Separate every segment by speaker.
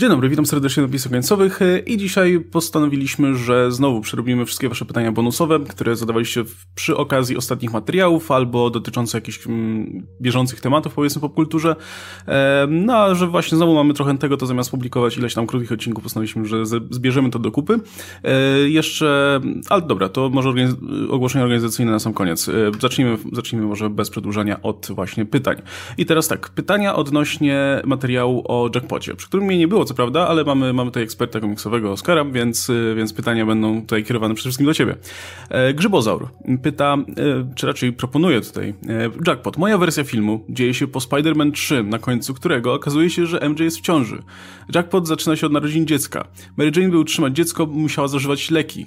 Speaker 1: Dzień dobry, witam serdecznie na napisach końcowych e, i dzisiaj postanowiliśmy, że znowu przerobimy wszystkie wasze pytania bonusowe, które zadawaliście przy okazji ostatnich materiałów albo dotyczące jakichś mm, bieżących tematów, powiedzmy popkulturze. E, no a że właśnie znowu mamy trochę tego, to zamiast publikować ileś tam krótkich odcinków, postanowiliśmy, że zbierzemy to do kupy. E, jeszcze, ale dobra, to może organiz ogłoszenie organizacyjne na sam koniec. E, zacznijmy, zacznijmy może bez przedłużania od właśnie pytań. I teraz tak, pytania odnośnie materiału o Jackpocie, przy którym mnie nie było co prawda, ale mamy, mamy tutaj eksperta komiksowego Oskara, więc, y, więc pytania będą tutaj kierowane przede wszystkim do ciebie. E, Grzybozaur pyta, e, czy raczej proponuje tutaj, e, Jackpot, moja wersja filmu dzieje się po Spider-Man 3, na końcu którego okazuje się, że MJ jest w ciąży. Jackpot zaczyna się od narodzin dziecka. Mary Jane, by utrzymać dziecko, musiała zażywać leki.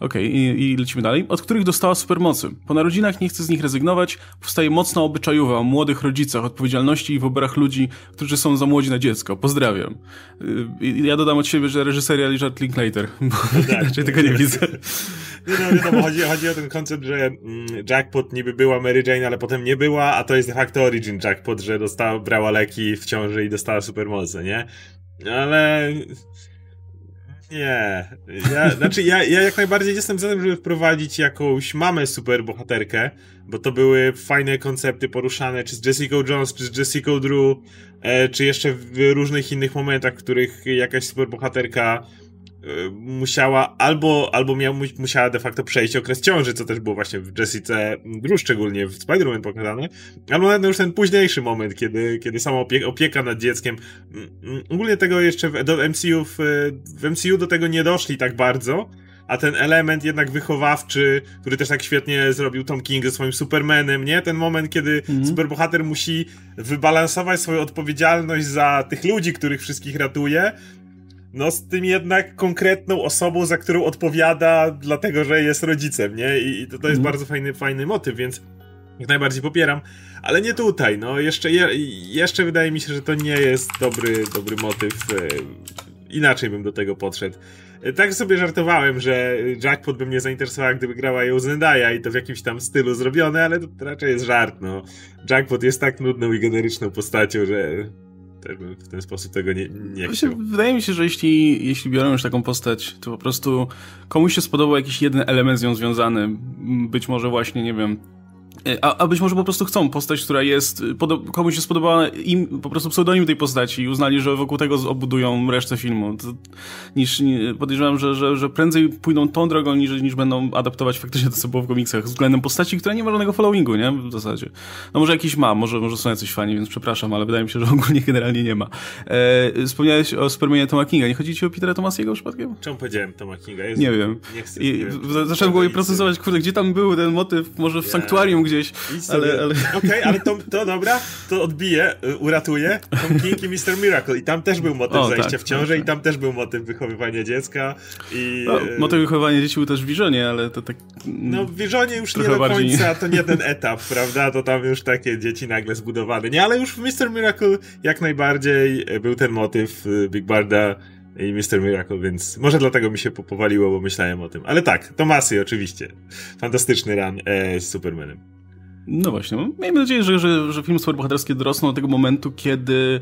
Speaker 1: Okej, okay, i, i, lecimy dalej. Od których dostała supermocy. Po narodzinach nie chce z nich rezygnować, powstaje mocna obyczajowa o młodych rodzicach, odpowiedzialności i wyborach ludzi, którzy są za młodzi na dziecko. Pozdrawiam. Y, ja dodam od siebie, że reżyseria Richard Linklater, bo no tak, raczej tego nie widzę.
Speaker 2: Nie no, wiadomo, chodzi, chodzi o ten koncept, że mm, Jackpot niby była Mary Jane, ale potem nie była, a to jest de facto origin Jackpot, że dostała, brała leki w ciąży i dostała supermoce, nie? Ale nie. Ja, znaczy, ja, ja jak najbardziej jestem za tym, żeby wprowadzić jakąś mamę superbohaterkę, bo to były fajne koncepty poruszane, czy z Jessica Jones, czy z Jessica Drew, e, czy jeszcze w różnych innych momentach, w których jakaś superbohaterka musiała albo, albo miał, musiała de facto przejść okres ciąży, co też było właśnie w Jessice Drew, szczególnie w Spider-Man pokazane, albo nawet już ten późniejszy moment, kiedy, kiedy sama opieka, opieka nad dzieckiem. Mm, mm, ogólnie tego jeszcze w, do MCU, w, w MCU do tego nie doszli tak bardzo, a ten element jednak wychowawczy, który też tak świetnie zrobił Tom King ze swoim Supermanem, nie? Ten moment, kiedy -hmm. superbohater musi wybalansować swoją odpowiedzialność za tych ludzi, których wszystkich ratuje, no z tym jednak konkretną osobą, za którą odpowiada, dlatego że jest rodzicem, nie? I, to, to jest mm. bardzo fajny, fajny motyw, więc jak najbardziej popieram, ale nie tutaj, no jeszcze, je, jeszcze wydaje mi się, że to nie jest dobry, dobry motyw. E, inaczej bym do tego podszedł. E, tak sobie żartowałem, że Jackpot by mnie zainteresowała, gdyby grała ją Zendaya i to w jakimś tam stylu zrobione, ale to raczej jest żart, no. Jackpot jest tak nudną i generyczną postacią, że bym w ten sposób tego nie, nie chciał.
Speaker 1: Wydaje mi się, że jeśli, jeśli biorą już taką postać, to po prostu komuś się spodobał jakiś jeden element z nią związany. Być może właśnie, nie wiem, a, a być może po prostu chcą postać, która jest, komuś się spodobała im po prostu pseudonim tej postaci i uznali, że wokół tego obudują resztę filmu. To, niż podejrzewam, że, że, że prędzej pójdą tą drogą, niż, niż będą adaptować faktycznie to, co było w komiksach względem postaci, która nie ma żadnego followingu, nie? W zasadzie. No może jakiś ma, może, może są jacyś fani, więc przepraszam, ale wydaje mi się, że ogólnie generalnie nie ma. E, wspomniałeś o Supermanie Toma Kinga. Nie chodzi ci o Petera Thomasiego przypadkiem?
Speaker 2: Czemu powiedziałem Toma Kinga?
Speaker 1: Nie wiem. Nie chcę, I nie. Zacząłem go procesować, kurde, gdzie tam był ten motyw, może w yeah. Sanktuarium gdzieś, ale... ale...
Speaker 2: Okej, okay, ale to, to dobra, to odbije, y, uratuje Tom King i Mr. Miracle i tam też był motyw o, zajścia tak, w ciąży tak, i tam też był motyw wychowywania dziecka i...
Speaker 1: No, y, motyw wychowywania dzieci był też w Visionie, ale to tak...
Speaker 2: No w Visionie już nie do bardziej... końca, to nie ten etap, prawda, to tam już takie dzieci nagle zbudowane, nie, ale już w Mr. Miracle jak najbardziej y, był ten motyw Big Barda i Mr. Miracle, więc może dlatego mi się powaliło, bo myślałem o tym. Ale tak, Tomasy oczywiście. Fantastyczny run e, z Supermanem.
Speaker 1: No właśnie, miejmy nadzieję, że, że, że film superbohaterskie dorosną do tego momentu, kiedy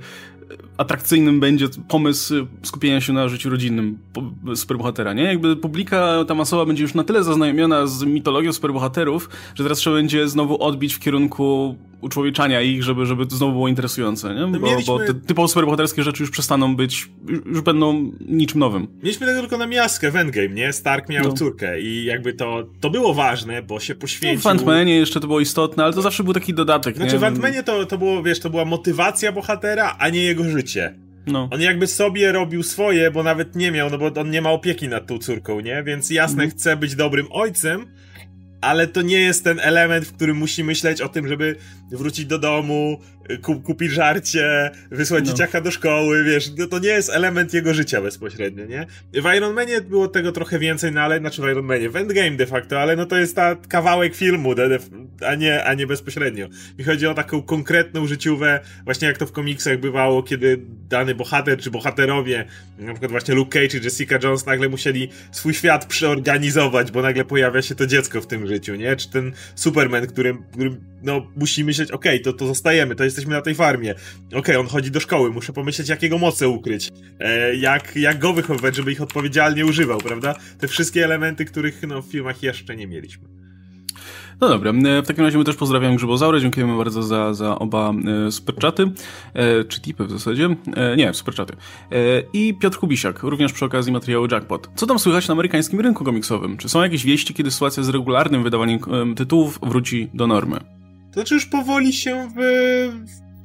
Speaker 1: atrakcyjnym będzie pomysł skupienia się na życiu rodzinnym superbohatera, nie? Jakby publika ta masowa będzie już na tyle zaznajomiona z mitologią superbohaterów, że teraz trzeba będzie znowu odbić w kierunku uczłowieczania ich, żeby, żeby to znowu było interesujące, nie? Bo, mieliśmy... bo te typowo superbohaterskie rzeczy już przestaną być, już będą niczym nowym.
Speaker 2: Mieliśmy tego tylko na miaskę w Endgame, nie? Stark miał no. córkę i jakby to, to było ważne, bo się poświęcił.
Speaker 1: No, w Ant-Manie jeszcze to było istotne, ale to zawsze był taki dodatek,
Speaker 2: Znaczy
Speaker 1: nie?
Speaker 2: w to, to było, wiesz, to była motywacja bohatera, a nie jego życie. No. On jakby sobie robił swoje, bo nawet nie miał, no bo on nie ma opieki nad tą córką, nie? Więc jasne, mhm. chce być dobrym ojcem, ale to nie jest ten element, w którym musi myśleć o tym, żeby wrócić do domu, kupić żarcie, wysłać no. dzieciaka do szkoły, wiesz, no to nie jest element jego życia bezpośrednio, nie? W Iron Manie było tego trochę więcej, no ale, znaczy w Iron Manie, w Endgame de facto, ale no to jest ta kawałek filmu, a nie, a nie bezpośrednio. Mi chodzi o taką konkretną życiówę, właśnie jak to w komiksach bywało, kiedy dany bohater czy bohaterowie, na przykład właśnie Luke Cage czy Jessica Jones nagle musieli swój świat przeorganizować, bo nagle pojawia się to dziecko w tym życiu, nie? Czy ten Superman, którym, którym no musi myśleć, okej, okay, to, to zostajemy, to jesteśmy na tej farmie. Okej, okay, on chodzi do szkoły, muszę pomyśleć, jakiego moce ukryć, e, jak, jak go wychowywać, żeby ich odpowiedzialnie używał, prawda? Te wszystkie elementy, których no, w filmach jeszcze nie mieliśmy.
Speaker 1: No dobra, e, w takim razie my też pozdrawiam Grzybozaurę, dziękujemy bardzo za, za oba e, superczaty, e, czy tipy w zasadzie, nie, superczaty. I Piotr Kubisiak, również przy okazji materiału Jackpot. Co tam słychać na amerykańskim rynku komiksowym? Czy są jakieś wieści, kiedy sytuacja z regularnym wydawaniem tytułów wróci do normy?
Speaker 2: To znaczy już powoli się wy,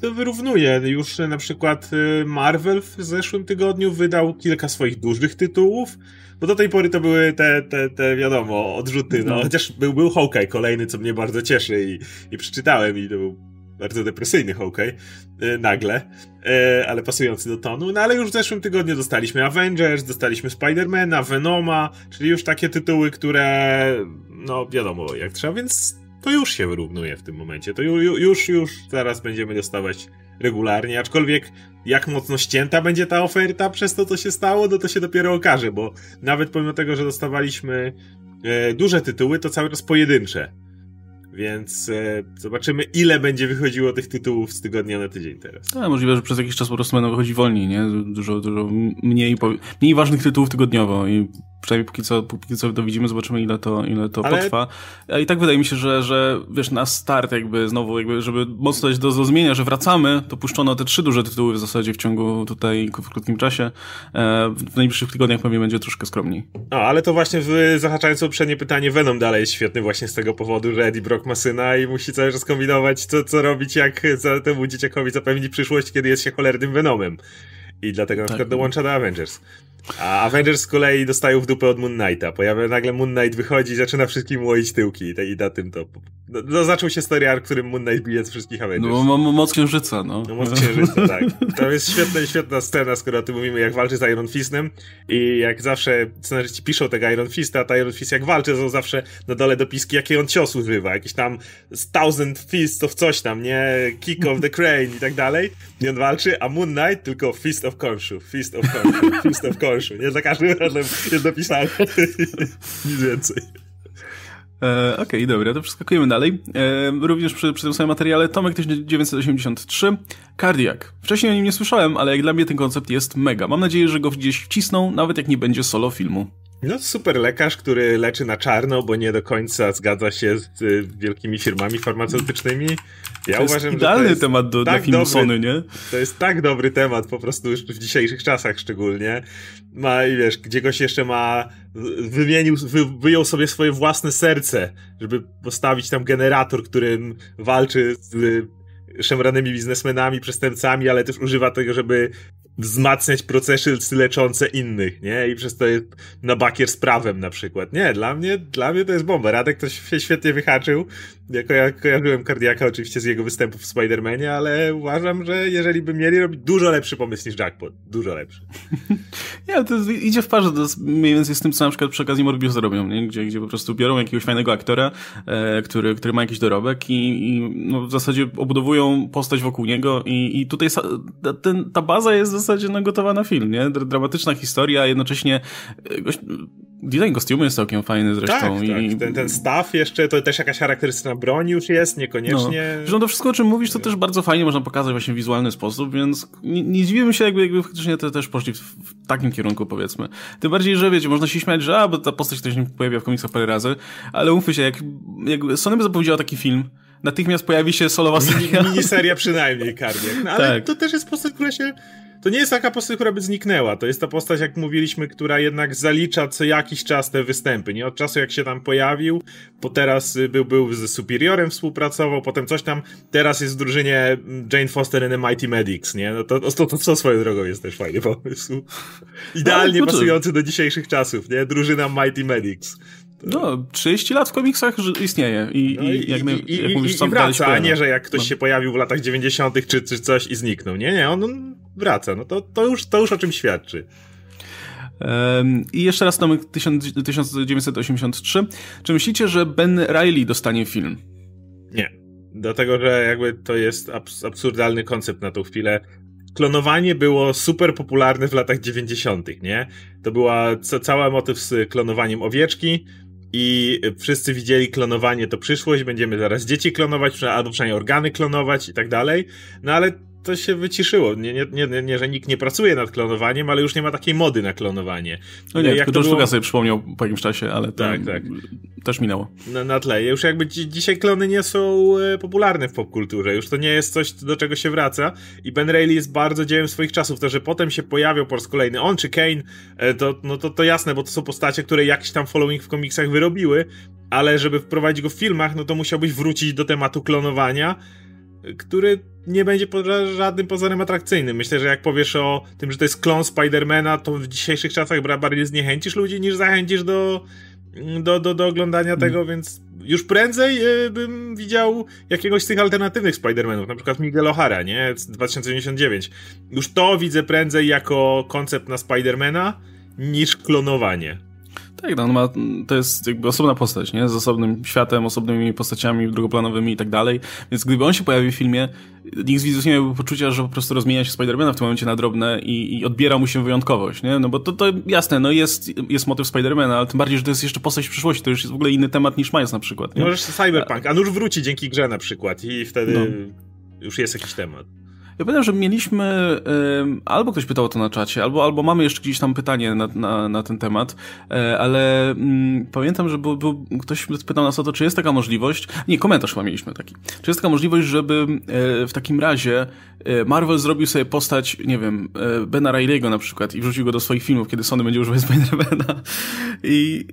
Speaker 2: to wyrównuje. Już na przykład Marvel w zeszłym tygodniu wydał kilka swoich dużych tytułów, bo do tej pory to były te, te, te wiadomo, odrzuty, no. no. Chociaż był, był Hawkeye kolejny, co mnie bardzo cieszy i, i przeczytałem i to był bardzo depresyjny Hawkeye, yy, nagle, yy, ale pasujący do tonu. No ale już w zeszłym tygodniu dostaliśmy Avengers, dostaliśmy Spidermana, Venoma, czyli już takie tytuły, które, no wiadomo jak trzeba, więc to już się wyrównuje w tym momencie. To ju, już, już zaraz będziemy dostawać regularnie, aczkolwiek jak mocno ścięta będzie ta oferta przez to, co się stało, no to się dopiero okaże, bo nawet pomimo tego, że dostawaliśmy e, duże tytuły, to cały czas pojedyncze. Więc e, zobaczymy, ile będzie wychodziło tych tytułów z tygodnia na tydzień teraz.
Speaker 1: Tak, możliwe, że przez jakiś czas po prostu będą wychodzić wolniej, nie? Dużo, dużo mniej, mniej ważnych tytułów tygodniowo i przynajmniej póki co, póki co to widzimy, zobaczymy ile to, ile to Ale... potrwa. I tak wydaje mi się, że, że wiesz, na start jakby znowu, jakby, żeby mocno dać do zrozumienia, że wracamy, to puszczono te trzy duże tytuły w zasadzie w ciągu tutaj, w krótkim czasie. E, w najbliższych tygodniach pewnie będzie troszkę skromniej.
Speaker 2: No, ale to właśnie w, zahaczając o poprzednie pytanie, Venom dalej jest świetny właśnie z tego powodu, że Eddie Brock ma syna i musi cały czas kombinować, co, co robić, jak za temu dzieciakowi zapewnić przyszłość, kiedy jest się cholernym Venomem. I dlatego na tak. przykład dołącza do Avengers. A Avengers z kolei dostają w dupę od Moon Knighta. Pojawia nagle Moon Knight wychodzi i zaczyna wszystkim łoić tyłki i na tym to. No, no zaczął się story arc, którym Moon Knight bije z wszystkich Avengers.
Speaker 1: No mo moc księżyca, no.
Speaker 2: No moc księżyca, tak. To jest świetna, świetna scena, skoro o tym mówimy, jak walczy z Iron Fistem i jak zawsze scenarzyści piszą tego Iron Fista, a ta Iron Fist jak walczy, są zawsze na dole dopiski, jakie on cios używa. Jakiś tam thousand fists of coś tam, nie? Kick of the crane i tak dalej. I on walczy, a Moon Knight tylko fist of Khonshu, fist of Khonshu, fist of Khonshu końcu, nie? Za każdym razem jest napisane. Nic więcej.
Speaker 1: E, Okej, okay, dobra, to przeskakujemy dalej. E, również przy, przy tym samym materiale Tomek 1983, Cardiac. Wcześniej o nim nie słyszałem, ale jak dla mnie ten koncept jest mega. Mam nadzieję, że go gdzieś wcisną, nawet jak nie będzie solo filmu.
Speaker 2: No, super lekarz, który leczy na czarno, bo nie do końca zgadza się z y, wielkimi firmami farmaceutycznymi.
Speaker 1: Ja to uważam, jest idealny że to temat do, tak filmu Sony, nie?
Speaker 2: To jest tak dobry temat, po prostu już w dzisiejszych czasach szczególnie. Ma, i wiesz, gdzie goś jeszcze ma, wymienił, wy, wyjął sobie swoje własne serce, żeby postawić tam generator, którym walczy z szemranymi biznesmenami, przestępcami, ale też używa tego, żeby wzmacniać procesy leczące innych, nie? I przez to jest na bakier z prawem na przykład. Nie, dla mnie, dla mnie to jest bomba. Radek to się świetnie wyhaczył. Ja kojarzyłem Kardiaka oczywiście z jego występów w Spider-Manie, ale uważam, że jeżeli by mieli robić dużo lepszy pomysł niż Jackpot. Dużo lepszy.
Speaker 1: Nie, to idzie w parze to mniej więcej z tym, co na przykład przy okazji Morbius robią, nie? Gdzie, gdzie po prostu biorą jakiegoś fajnego aktora, e, który, który ma jakiś dorobek i, i no, w zasadzie obudowują postać wokół niego i, i tutaj ten, ta baza jest zasadzie no, gotowa na film, nie? Dramatyczna historia, a jednocześnie e, design kostiumu jest całkiem fajny zresztą. Tak,
Speaker 2: i... tak. Ten, ten staw jeszcze, to też jakaś charakterystyczna broń już jest, niekoniecznie...
Speaker 1: No. Zresztą to wszystko, o czym mówisz, to też bardzo fajnie można pokazać właśnie w wizualny sposób, więc nie, nie dziwiłem się, jakby, jakby faktycznie te też poszli w, w, takim kierunku, powiedzmy. Tym bardziej, że wiecie, można się śmiać, że a, bo ta postać też nie pojawia w komiksach parę razy, ale umówmy się, jak, jak Sony by zapowiedziała taki film, natychmiast pojawi się solowa seria.
Speaker 2: Miniseria przynajmniej, Kardiak. No, ale tak. to też jest postać, która się to nie jest taka postać, która by zniknęła. To jest ta postać, jak mówiliśmy, która jednak zalicza co jakiś czas te występy. Nie od czasu, jak się tam pojawił, bo teraz y, był, był ze Superiorem współpracował, potem coś tam, teraz jest w drużynie Jane Foster and the Mighty Medics, nie? No to, to, to, to swoją drogą jest też fajny pomysł. Idealnie no, pasujący do dzisiejszych czasów, nie? Drużyna Mighty Medics.
Speaker 1: No, 30 lat w komiksach istnieje i, no i, jak, i, jak mówisz,
Speaker 2: i, i wraca, a nie, że jak ktoś no. się pojawił w latach 90. Czy, czy coś i zniknął. Nie, nie, on, on wraca. No to, to, już, to już o czym świadczy.
Speaker 1: I jeszcze raz numer 1983. Czy myślicie, że Ben Riley dostanie film?
Speaker 2: Nie. Dlatego, że jakby to jest abs absurdalny koncept na tą chwilę. Klonowanie było super popularne w latach 90., nie? To była ca cała motyw z klonowaniem owieczki, i wszyscy widzieli klonowanie to przyszłość, będziemy zaraz dzieci klonować, albo przynajmniej organy klonować i tak dalej. No ale to się wyciszyło. Nie, nie, nie, nie, że nikt nie pracuje nad klonowaniem, ale już nie ma takiej mody na klonowanie.
Speaker 1: No nie, jak to George było... sobie przypomniał po jakimś czasie, ale tak, tak. też minęło.
Speaker 2: Na, na tle. Już jakby dzi dzisiaj klony nie są e, popularne w popkulturze. Już to nie jest coś, do czego się wraca. I Ben Reilly jest bardzo dziełem swoich czasów. To, że potem się pojawiał po raz kolejny on czy Kane, e, to, no to, to jasne, bo to są postacie, które jakiś tam following w komiksach wyrobiły, ale żeby wprowadzić go w filmach, no to musiałbyś wrócić do tematu klonowania który nie będzie poza żadnym pozorem atrakcyjnym. Myślę, że jak powiesz o tym, że to jest klon Spidermana, to w dzisiejszych czasach bardziej zniechęcisz ludzi niż zachęcisz do, do, do, do oglądania tego, mm. więc już prędzej y, bym widział jakiegoś z tych alternatywnych Spidermanów, na przykład Miguel O'Hara, nie? 2099. Już to widzę prędzej jako koncept na Spidermana niż klonowanie.
Speaker 1: Tak, no, on ma, to jest jakby osobna postać, nie? Z osobnym światem, osobnymi postaciami drugoplanowymi i tak dalej. Więc gdyby on się pojawił w filmie, nikt z widzów nie miałby poczucia, że po prostu rozmienia się Spidermana w tym momencie na drobne i, i odbiera mu się wyjątkowość, nie? No bo to, to jasne, no jest, jest motyw Spidermana, ale tym bardziej, że to jest jeszcze postać w przyszłości, to już jest w ogóle inny temat niż Miles na przykład, nie?
Speaker 2: Możesz Cyberpunk, a nuż wróci dzięki grze na przykład i wtedy no. już jest jakiś temat.
Speaker 1: Ja pamiętam, że mieliśmy, albo ktoś pytał o to na czacie, albo, albo mamy jeszcze gdzieś tam pytanie na, na, na ten temat, y, ale y, pamiętam, że był, był, ktoś pytał nas o to, czy jest taka możliwość, nie, komentarz chyba mieliśmy taki, czy jest taka możliwość, żeby e, w takim razie e, Marvel zrobił sobie postać, nie wiem, Bena Riley'ego na przykład i wrzucił go do swoich filmów, kiedy Sony będzie używać Spider-Mana. I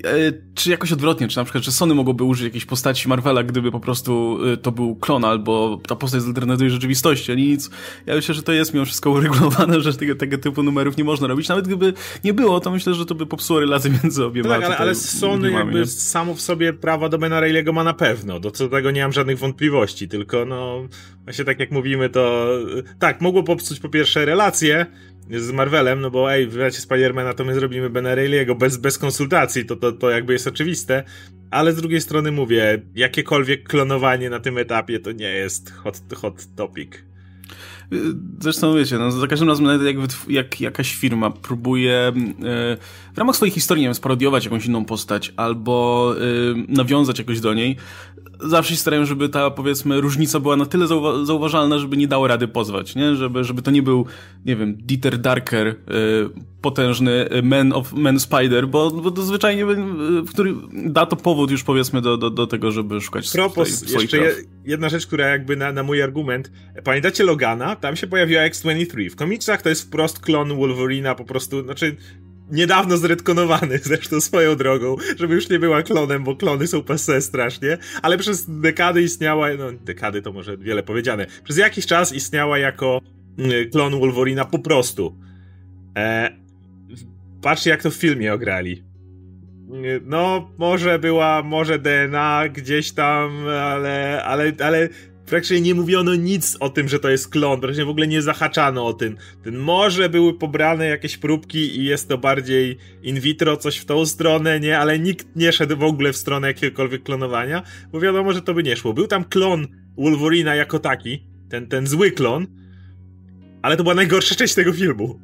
Speaker 1: czy jakoś odwrotnie, czy na przykład, czy Sony mogłoby użyć jakiejś postaci Marvela, gdyby po prostu to był klon albo ta postać z alternatywnej rzeczywistości, a nic ja myślę, że to jest mimo wszystko uregulowane, że tego, tego typu numerów nie można robić. Nawet gdyby nie było, to myślę, że to by popsuło relacje między obiema.
Speaker 2: tak, ale, ale Sony jakby nie? samo w sobie prawa do Bena Reilly'ego ma na pewno. Do co tego nie mam żadnych wątpliwości, tylko no właśnie tak jak mówimy, to tak, mogło popsuć po pierwsze relacje, z Marvelem, no bo ej, w razie Spidermana to my zrobimy Bena Reilly'ego bez, bez konsultacji, to, to, to jakby jest oczywiste, ale z drugiej strony mówię, jakiekolwiek klonowanie na tym etapie to nie jest hot, hot topic.
Speaker 1: Zresztą wiecie, no, za każdym razem jak, jak jakaś firma próbuje e, w ramach swojej historii, nie wiem, sparodiować jakąś inną postać albo e, nawiązać jakoś do niej, zawsze się starają, żeby ta, powiedzmy, różnica była na tyle zauwa zauważalna, żeby nie dało rady pozwać, nie? Żeby, żeby to nie był, nie wiem, Dieter Darker, y, potężny Man of Man Spider, bo, bo to zwyczajnie, y, który da to powód już, powiedzmy, do, do, do tego, żeby szukać
Speaker 2: Propos, swoich jeszcze jedna rzecz, która jakby na, na mój argument, pamiętacie Logana? Tam się pojawiła X-23. W komiksach to jest wprost klon Wolverina, po prostu, znaczy niedawno zredkonowany zresztą swoją drogą, żeby już nie była klonem, bo klony są passe strasznie, ale przez dekady istniała, no dekady to może wiele powiedziane, przez jakiś czas istniała jako mm, klon Wolverina po prostu. E, patrzcie jak to w filmie ograli. No, może była, może DNA gdzieś tam, ale, ale, ale praktycznie nie mówiono nic o tym, że to jest klon, praktycznie w ogóle nie zahaczano o tym. Ten może były pobrane jakieś próbki i jest to bardziej in vitro, coś w tą stronę, nie, ale nikt nie szedł w ogóle w stronę jakiegokolwiek klonowania, bo wiadomo, że to by nie szło. Był tam klon Wolverina jako taki, ten, ten zły klon, ale to była najgorsza część tego filmu.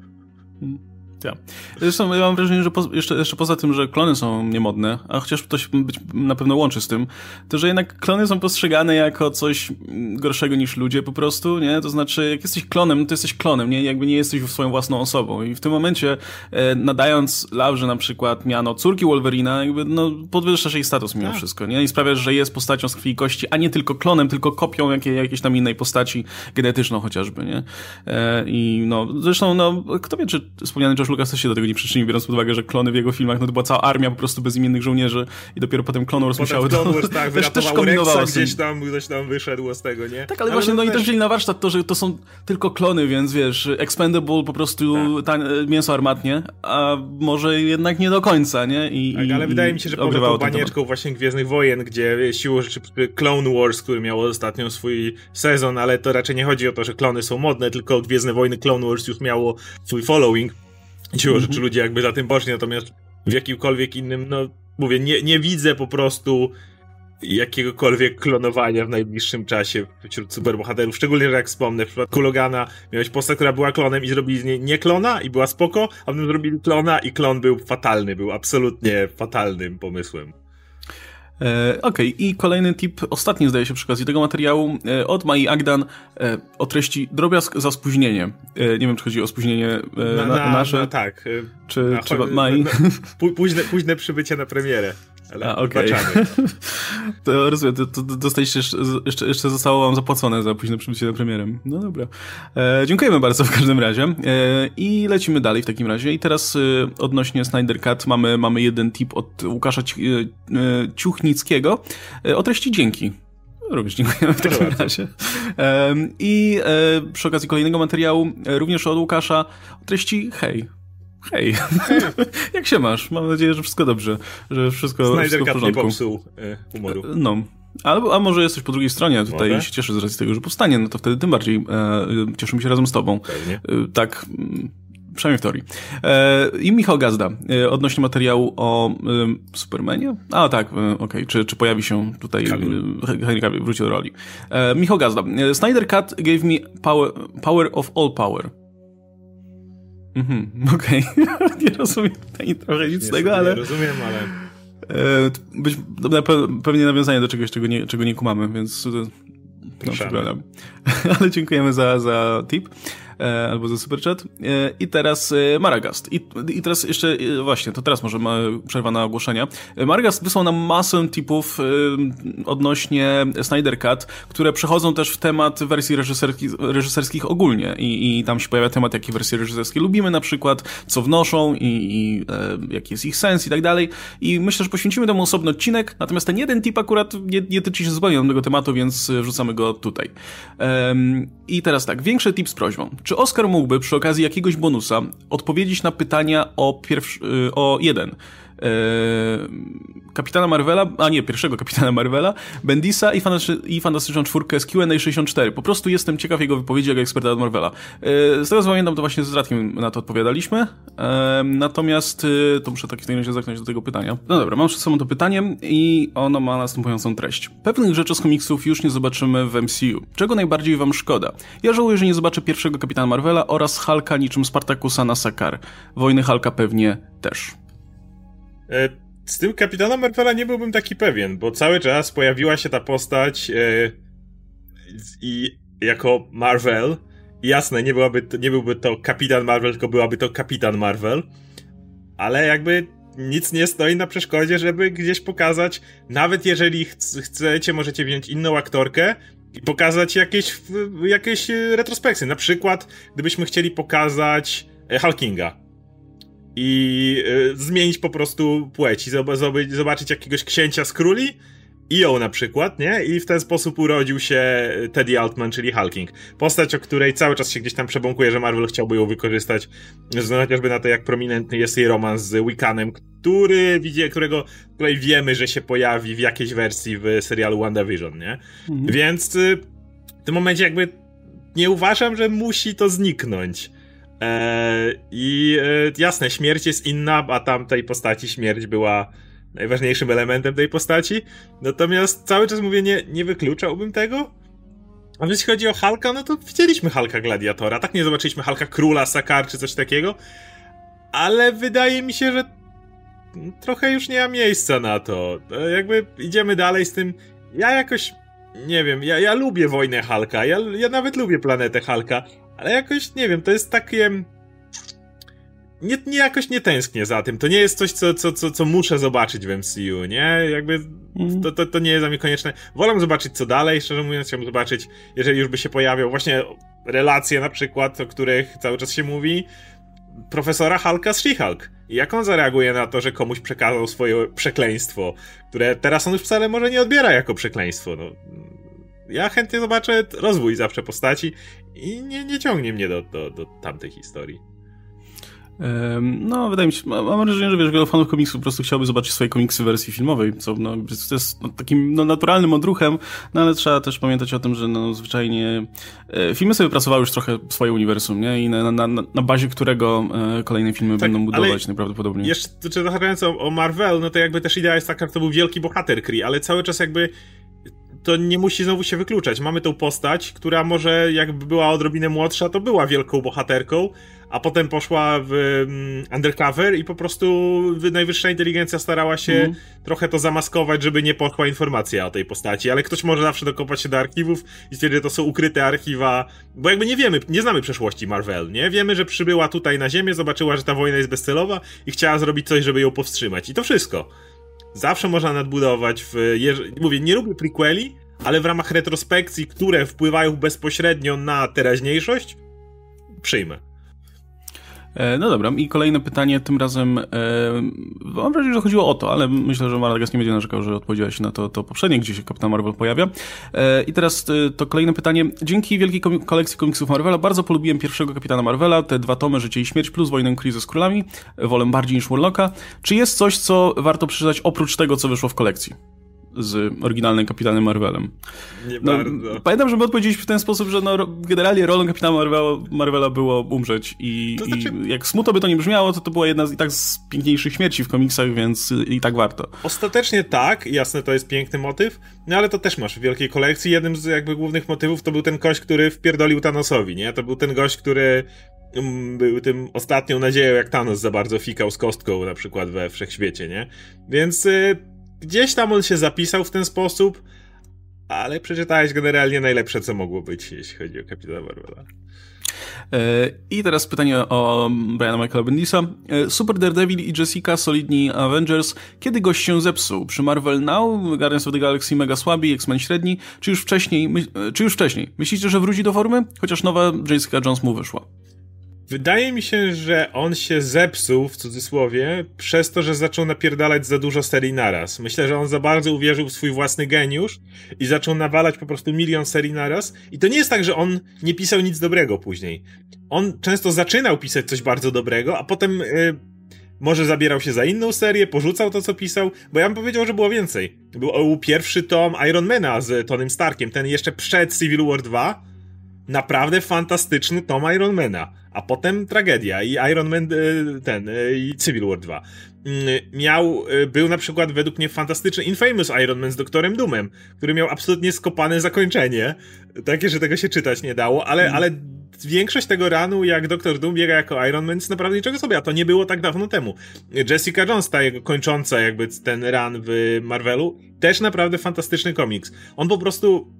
Speaker 1: Ja. Zresztą ja mam wrażenie, że po, jeszcze, jeszcze poza tym, że klony są niemodne, a chociaż to się być na pewno łączy z tym, to że jednak klony są postrzegane jako coś gorszego niż ludzie po prostu, nie? To znaczy, jak jesteś klonem, to jesteś klonem, nie? Jakby nie jesteś swoją własną osobą. I w tym momencie, e, nadając Laurze na przykład miano córki Wolverina, jakby no, podwyższasz jej status mimo tak. wszystko, nie? I sprawiasz, że jest postacią z krwi i kości, a nie tylko klonem, tylko kopią jakiej, jakiejś tam innej postaci genetyczną chociażby, nie? E, I no, zresztą, no, kto wie, czy wspomniany George Lucas też się do tego nie przyczynił, biorąc pod uwagę, że klony w jego filmach, no to była cała armia po prostu bezimiennych żołnierzy i dopiero potem Clone Wars musiały
Speaker 2: to... Wars, tak, też, też kombinowało gdzieś tam, gdzieś tam wyszedł z tego, nie?
Speaker 1: Tak, ale, ale właśnie, no, no i też wzięli na warsztat to, że to są tylko klony, więc wiesz, expendable po prostu tak. mięso armatnie, a może jednak nie do końca, nie? I,
Speaker 2: tak, ale i, wydaje mi się, że poza tą banieczką właśnie Gwiezdnych Wojen, gdzie siłą rzeczy Clone Wars, który miał ostatnio swój sezon, ale to raczej nie chodzi o to, że klony są modne, tylko Gwiezdne Wojny Clone Wars już miało swój following, Siłą rzeczy ludzie jakby za tym poszli, natomiast w jakimkolwiek innym, no mówię, nie, nie widzę po prostu jakiegokolwiek klonowania w najbliższym czasie wśród superbohaterów, szczególnie, że jak wspomnę, w przypadku Logana miałeś postać, która była klonem i zrobili z niej nie klona i była spoko, a potem zrobili klona i klon był fatalny, był absolutnie fatalnym pomysłem.
Speaker 1: E, Okej, okay. i kolejny tip, ostatni zdaje się przy okazji tego materiału, e, od Mai Agdan e, o treści drobiazg za spóźnienie. Nie wiem, czy chodzi o spóźnienie na, na, nasze. Na,
Speaker 2: tak.
Speaker 1: Czy, na, czy Mai?
Speaker 2: późne, późne przybycie na premierę.
Speaker 1: Ale A, okej. Okay. to rozumiem, to, to dostaliście jeszcze, jeszcze, zostało wam zapłacone za późne przybycie na premierę. No dobra. E, dziękujemy bardzo w każdym razie. E, I lecimy dalej w takim razie. I teraz e, odnośnie Snyder Cut mamy, mamy jeden tip od Łukasza e, e, Ciuchnickiego e, o treści dzięki. Również dziękujemy w takim razie. I przy okazji kolejnego materiału, również od Łukasza, o treści hej. Hej, jak się masz? Mam nadzieję, że wszystko dobrze, że wszystko, Snyder wszystko w porządku.
Speaker 2: nie popsuł y, humoru.
Speaker 1: No. Albo, a może jesteś po drugiej stronie tutaj Może? i się cieszę z racji tego, że powstanie, no to wtedy tym bardziej e, cieszymy się razem z tobą.
Speaker 2: E,
Speaker 1: tak, mm, przynajmniej w teorii. E, I Michał Gazda, e, odnośnie materiału o e, Supermanie? A tak, e, okej, okay. czy, czy pojawi się tutaj Henry Cavill, wróci do roli. Michał Gazda, Snyder Cut gave me power, power of all power. Mhm, okej. Okay. nie rozumiem ani trochę nic z tego, ale...
Speaker 2: Nie rozumiem, ale...
Speaker 1: E, być, pewnie nawiązanie do czegoś, czego nie, czego nie kumamy, więc... No, ale dziękujemy za, za tip. E, albo za super chat. E, I teraz e, Maragast. I, I teraz jeszcze, właśnie, to teraz może przerwa na ogłoszenia. Maragast wysłał nam masę tipów odnośnie Snyder Cut, które przechodzą też w temat wersji reżyserskich, reżyserskich ogólnie. I, I tam się pojawia temat, jakie wersje reżyserskie lubimy na przykład, co wnoszą i, i e, jaki jest ich sens i tak dalej. I myślę, że poświęcimy temu osobny odcinek, natomiast ten jeden tip akurat nie, nie tyczy się zupełnie tego tematu, więc wrzucamy go tutaj. Um, I teraz tak, większy tip z prośbą. Czy Oscar mógłby przy okazji jakiegoś bonusa odpowiedzieć na pytania o, pierwszy, y, o jeden Kapitana Marvela, a nie, pierwszego Kapitana Marvela, Bendisa i, Fantasy, i Fantastyczną Czwórkę z Q&A 64. Po prostu jestem ciekaw jego wypowiedzi jako eksperta od Marvela. Z tego co pamiętam, to właśnie z Radkiem na to odpowiadaliśmy, natomiast to muszę tak w takim razie zaknąć do tego pytania. No dobra, mam przed sobą to pytanie i ono ma następującą treść. Pewnych rzeczy z komiksów już nie zobaczymy w MCU. Czego najbardziej wam szkoda? Ja żałuję, że nie zobaczę pierwszego Kapitana Marvela oraz Hulka niczym Spartakusa na Sakar. Wojny Hulka pewnie też.
Speaker 2: E, z tym kapitana Marvela nie byłbym taki pewien, bo cały czas pojawiła się ta postać e, i jako Marvel. Jasne, nie, byłaby to, nie byłby to kapitan Marvel, tylko byłaby to kapitan Marvel. Ale jakby nic nie stoi na przeszkodzie, żeby gdzieś pokazać, nawet jeżeli ch chcecie, możecie wziąć inną aktorkę i pokazać jakieś, jakieś retrospekcje. Na przykład, gdybyśmy chcieli pokazać e, Hulkinga i y, zmienić po prostu płeć i zobaczyć jakiegoś księcia z króli i ją na przykład, nie? I w ten sposób urodził się Teddy Altman, czyli Hulking. Postać, o której cały czas się gdzieś tam przebąkuje, że Marvel chciałby ją wykorzystać, ze chociażby na to, jak prominentny jest jej romans z Wiccanem, który, którego, której wiemy, że się pojawi w jakiejś wersji w serialu WandaVision, nie? Mhm. Więc y, w tym momencie jakby nie uważam, że musi to zniknąć. E, I e, jasne, śmierć jest inna, a tamtej postaci śmierć była najważniejszym elementem tej postaci. Natomiast cały czas mówię, nie, nie wykluczałbym tego. A jeśli chodzi o Halka, no to widzieliśmy Halka Gladiatora. Tak nie zobaczyliśmy Halka Króla, Sakar czy coś takiego. Ale wydaje mi się, że trochę już nie ma miejsca na to. E, jakby idziemy dalej z tym. Ja jakoś nie wiem, ja, ja lubię wojnę Halka, ja, ja nawet lubię planetę Halka, ale jakoś, nie wiem, to jest takie... Nie, nie jakoś nie tęsknię za tym. To nie jest coś, co, co, co, co muszę zobaczyć w MCU, nie? Jakby mhm. to, to, to nie jest dla mnie konieczne. Wolę zobaczyć co dalej, szczerze mówiąc, chciałbym zobaczyć, jeżeli już by się pojawiał, właśnie relacje na przykład, o których cały czas się mówi, profesora Hulka z She-Hulk. Jak on zareaguje na to, że komuś przekazał swoje przekleństwo, które teraz on już wcale może nie odbiera jako przekleństwo. No, ja chętnie zobaczę rozwój zawsze postaci i nie, nie ciągnie mnie do, do, do tamtej historii.
Speaker 1: No, wydaje mi się, mam wrażenie, że wiesz, wielu fanów komiksu po prostu chciałby zobaczyć swoje komiksy w wersji filmowej, co no, to jest no, takim no, naturalnym odruchem, no ale trzeba też pamiętać o tym, że no, zwyczajnie e, filmy sobie pracowały już trochę swoje uniwersum, nie? I na, na, na bazie którego e, kolejne filmy tak, będą budować najprawdopodobniej.
Speaker 2: Jeszcze, czy zahaczając o, o Marvel, no to jakby też idea jest taka, że to był wielki bohater Kree, ale cały czas jakby to nie musi znowu się wykluczać. Mamy tą postać, która może jakby była odrobinę młodsza, to była wielką bohaterką, a potem poszła w um, undercover i po prostu najwyższa inteligencja starała się mm. trochę to zamaskować, żeby nie poszła informacja o tej postaci, ale ktoś może zawsze dokopać się do archiwów i stwierdzić, że to są ukryte archiwa, bo jakby nie wiemy, nie znamy przeszłości Marvel, nie? Wiemy, że przybyła tutaj na Ziemię, zobaczyła, że ta wojna jest bezcelowa i chciała zrobić coś, żeby ją powstrzymać. I to wszystko. Zawsze można nadbudować w... Mówię, nie lubię prequeli, ale w ramach retrospekcji, które wpływają bezpośrednio na teraźniejszość, przyjmę.
Speaker 1: E, no dobra, i kolejne pytanie, tym razem e, mam wrażenie, że chodziło o to, ale myślę, że Maragas nie będzie narzekał, że odpowiedziałeś na to, to poprzednie, gdzie się Kapitan Marvel pojawia. E, I teraz to kolejne pytanie. Dzięki wielkiej kolekcji komiksów Marvela bardzo polubiłem pierwszego Kapitana Marvela, te dwa tomy Życie i Śmierć plus Wojnę Kryzys z Królami, wolę bardziej niż Warlocka. Czy jest coś, co warto przeczytać oprócz tego, co wyszło w kolekcji? Z oryginalnym Kapitanem Marvelem.
Speaker 2: Nie no, bardzo.
Speaker 1: Pamiętam, że my odpowiedzieliśmy w ten sposób, że no, generalnie rolą Kapitana Marvela, Marvela było umrzeć i, znaczy... i jak smuto by to nie brzmiało, to to była jedna z i tak z piękniejszych śmierci w komiksach, więc i tak warto.
Speaker 2: Ostatecznie tak, jasne, to jest piękny motyw, no ale to też masz w wielkiej kolekcji. Jednym z jakby głównych motywów to był ten gość, który wpierdolił Thanosowi, nie? To był ten gość, który mm, był tym ostatnią nadzieją, jak Thanos za bardzo fikał z kostką na przykład we Wszechświecie, nie? Więc y, Gdzieś tam on się zapisał w ten sposób, ale przeczytałeś generalnie najlepsze, co mogło być, jeśli chodzi o Kapitana Marvela.
Speaker 1: E, I teraz pytanie o Briana Michaela Bendisa. E, Super Daredevil i Jessica, solidni Avengers. Kiedy gość się zepsuł? Przy Marvel Now, Guardians of the Galaxy mega słabi, X-Men średni, czy już wcześniej? E, czy już wcześniej? Myślicie, że wróci do formy? Chociaż nowa Jessica Jones mu wyszła.
Speaker 2: Wydaje mi się, że on się zepsuł, w cudzysłowie, przez to, że zaczął napierdalać za dużo serii naraz. Myślę, że on za bardzo uwierzył w swój własny geniusz i zaczął nawalać po prostu milion serii naraz. I to nie jest tak, że on nie pisał nic dobrego później. On często zaczynał pisać coś bardzo dobrego, a potem yy, może zabierał się za inną serię, porzucał to, co pisał, bo ja bym powiedział, że było więcej. Był pierwszy tom Ironmana z Tonym Starkiem, ten jeszcze przed Civil War 2, naprawdę fantastyczny tom Ironmana, a potem tragedia i Iron Man e, ten e, i Civil War 2. Mm, miał, e, był na przykład według mnie fantastyczny Infamous Iron Man z Doktorem Doomem, który miał absolutnie skopane zakończenie, takie, że tego się czytać nie dało, ale, mm. ale większość tego ranu, jak Doktor Doom biega jako Iron Man, jest naprawdę niczego sobie, a to nie było tak dawno temu. Jessica Jones, ta jego kończąca jakby ten run w Marvelu, też naprawdę fantastyczny komiks. On po prostu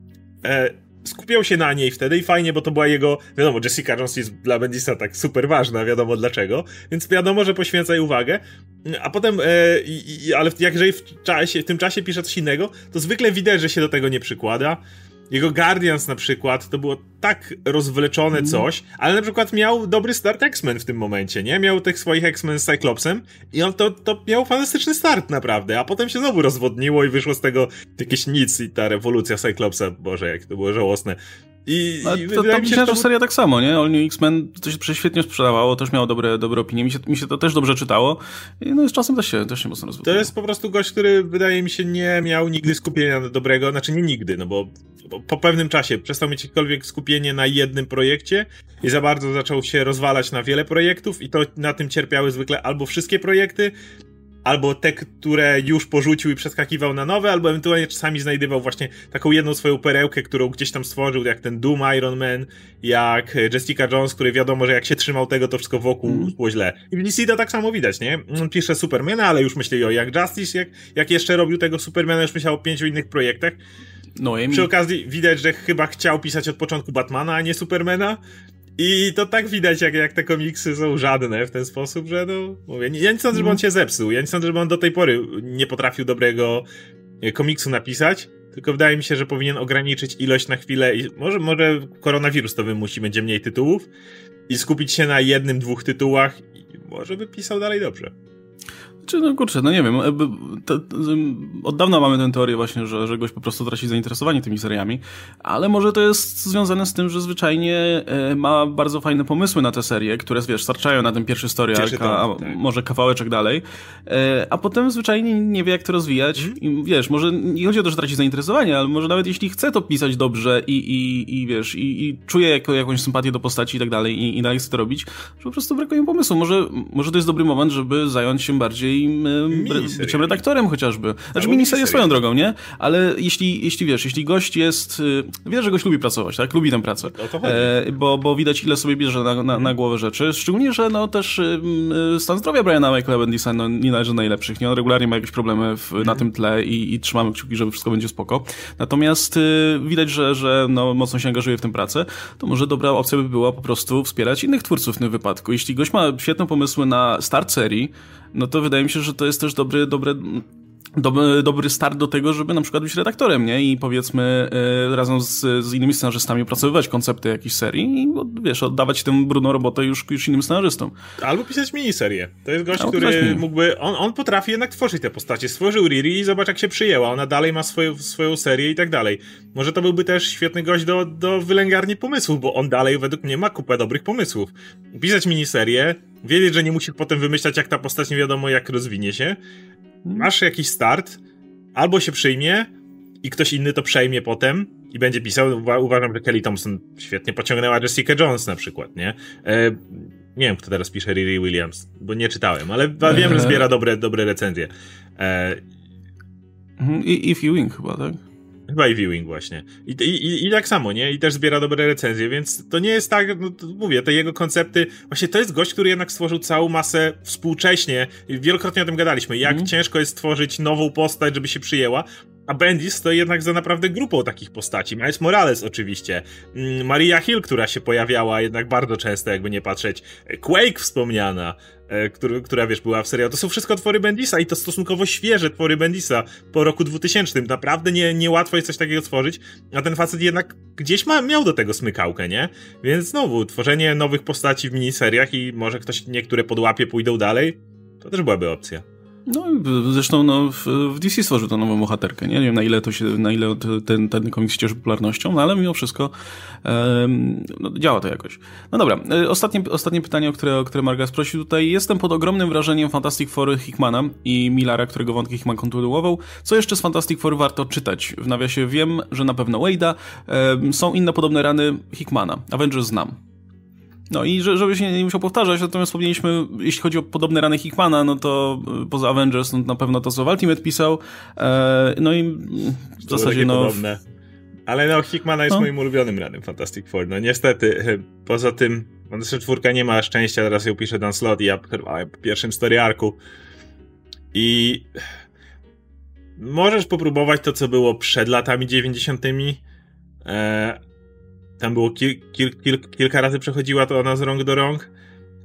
Speaker 2: e, skupiał się na niej wtedy i fajnie, bo to była jego, wiadomo, Jessica Jones jest dla Bendisa tak super ważna, wiadomo dlaczego, więc wiadomo, że poświęca jej uwagę, a potem, e, i, ale jak jeżeli w, czasie, w tym czasie pisze coś innego, to zwykle widać, że się do tego nie przykłada, jego Guardians na przykład to było tak rozwleczone mhm. coś, ale na przykład miał dobry start X-Men w tym momencie, nie? Miał tych swoich X-Men z Cyclopsem i on to, to miał fantastyczny start naprawdę, a potem się znowu rozwodniło i wyszło z tego jakieś nic i ta rewolucja Cyclopsa, boże jak to było żałosne. I,
Speaker 1: no, i to, to mi się, że to... seria tak samo, nie? All New X-Men to się świetnie sprzedawało, też miało dobre, dobre opinie, mi się, mi się to też dobrze czytało i no z czasem też się, też się mocno rozwijało.
Speaker 2: To jest po prostu gość, który wydaje mi się nie miał nigdy skupienia dobrego, znaczy nie nigdy, no bo po pewnym czasie przestał mieć jakiekolwiek skupienie na jednym projekcie i za bardzo zaczął się rozwalać na wiele projektów i to na tym cierpiały zwykle albo wszystkie projekty, albo te, które już porzucił i przeskakiwał na nowe, albo ewentualnie czasami znajdywał właśnie taką jedną swoją perełkę, którą gdzieś tam stworzył, jak ten Doom Iron Man, jak Jessica Jones, który wiadomo, że jak się trzymał tego, to wszystko wokół mm. było źle. I w DC to tak samo widać, nie? On pisze Supermana, ale już myśli o jak Justice, jak, jak jeszcze robił tego Supermana, już myślał o pięciu innych projektach. No, Przy okazji widać, że chyba chciał pisać od początku Batmana, a nie Supermana. I to tak widać, jak, jak te komiksy są żadne w ten sposób, że no, mówię, ja nie sądzę, żeby on się zepsuł. Ja nie sądzę, żeby on do tej pory nie potrafił dobrego e, komiksu napisać. Tylko wydaje mi się, że powinien ograniczyć ilość na chwilę i może, może koronawirus to wymusi, będzie mniej tytułów i skupić się na jednym, dwóch tytułach i może by pisał dalej dobrze.
Speaker 1: Czy no kurczę, no nie wiem. To, to, od dawna mamy tę teorię właśnie, że, że gość po prostu traci zainteresowanie tymi seriami, ale może to jest związane z tym, że zwyczajnie e, ma bardzo fajne pomysły na te serie, które wiesz, starczają na ten pierwszy story arc, a tak. może kawałeczek dalej, e, a potem zwyczajnie nie wie jak to rozwijać mm. i wiesz, może nie chodzi o to, że traci zainteresowanie, ale może nawet jeśli chce to pisać dobrze i, i, i wiesz, i, i czuje jako, jakąś sympatię do postaci i tak dalej i, i dalej chce to robić, że po prostu brakuje pomysłu. Może, może to jest dobry moment, żeby zająć się bardziej i byciem redaktorem chociażby. Znaczy miniseria swoją drogą, nie? Ale jeśli, jeśli wiesz, jeśli gość jest, y, wiesz, że gość lubi pracować, tak? Lubi tę pracę. E, bo, bo widać ile sobie bierze na, na, na głowę rzeczy. Szczególnie, że no też y, stan zdrowia Briana Michaela Bendisa no, nie należy do najlepszych, nie? On regularnie ma jakieś problemy w, na tym tle i, i trzymamy kciuki, żeby wszystko będzie spoko. Natomiast y, widać, że, że no, mocno się angażuje w tę pracę, to może dobra opcja by była po prostu wspierać innych twórców w tym wypadku. Jeśli gość ma świetne pomysły na start serii, no to wydaje mi się, że to jest też dobry, dobre dobry, dobry start do tego, żeby na przykład być redaktorem, nie? I powiedzmy y, razem z, z innymi scenarzystami opracowywać koncepty jakiejś serii i wiesz, oddawać tę brudną robotę już, już innym scenarzystom.
Speaker 2: Albo pisać miniserię. To jest gość, Albo który mógłby... On, on potrafi jednak tworzyć te postacie. Stworzył Riri i zobacz jak się przyjęła. Ona dalej ma swoją, swoją serię i tak dalej. Może to byłby też świetny gość do, do wylęgarni pomysłów, bo on dalej według mnie ma kupę dobrych pomysłów. Pisać miniserię, wiedzieć, że nie musisz potem wymyślać jak ta postać nie wiadomo jak rozwinie się, masz jakiś start, albo się przyjmie i ktoś inny to przejmie potem i będzie pisał. Uważam, że Kelly Thompson świetnie pociągnęła Jessica Jones na przykład, nie? E, nie wiem, kto teraz pisze Riri Williams, bo nie czytałem, ale wiem, że zbiera dobre, dobre recenzje. E,
Speaker 1: mhm, I, I Viewing chyba, tak?
Speaker 2: Chyba i viewing właśnie. I, i, I tak samo, nie? I też zbiera dobre recenzje, więc to nie jest tak, no, mówię, te jego koncepty, właśnie to jest gość, który jednak stworzył całą masę współcześnie, wielokrotnie o tym gadaliśmy, jak mm. ciężko jest stworzyć nową postać, żeby się przyjęła, a Bendis stoi jednak za naprawdę grupą takich postaci. Miles Morales oczywiście, mm, Maria Hill, która się pojawiała jednak bardzo często, jakby nie patrzeć, Quake wspomniana, który, która wiesz, była w serialu. To są wszystko twory Bendisa i to stosunkowo świeże twory Bendisa po roku 2000. Naprawdę nie, niełatwo jest coś takiego stworzyć, a ten facet jednak gdzieś ma, miał do tego smykałkę, nie? Więc znowu, tworzenie nowych postaci w miniseriach i może ktoś niektóre podłapie, pójdą dalej, to też byłaby opcja.
Speaker 1: No, zresztą no, w, w DC stworzył tę nową bohaterkę, nie? nie wiem na ile to się, na ile ten, ten komiks cieszy popularnością, no ale mimo wszystko um, no, działa to jakoś. No dobra, e, ostatnie, ostatnie pytanie, o które, o które Marga sprosił tutaj. Jestem pod ogromnym wrażeniem Fantastic Four Hickmana i Millara, którego wątki Hickman kontynuował. Co jeszcze z Fantastic Four warto czytać? W nawiasie wiem, że na pewno Wade'a. Um, są inne podobne rany Hickmana. Avengers znam. No i żeby się nie musiał powtarzać, natomiast wspomnieliśmy, jeśli chodzi o podobne rany Hickmana, no to y, poza Avengers, no na pewno to, co w Ultimate pisał, e, no i w zasadzie no... Podobne.
Speaker 2: Ale no, Hickmana jest no. moim ulubionym ranem Fantastic Four. No niestety, e, poza tym, Fantastic czwórka nie ma szczęścia, teraz ją pisze Dan Slot i ja przerwałem po pierwszym story arku. I możesz popróbować to, co było przed latami 90. Tam było kil, kil, kil, kilka razy przechodziła to ona z rąk do rąk,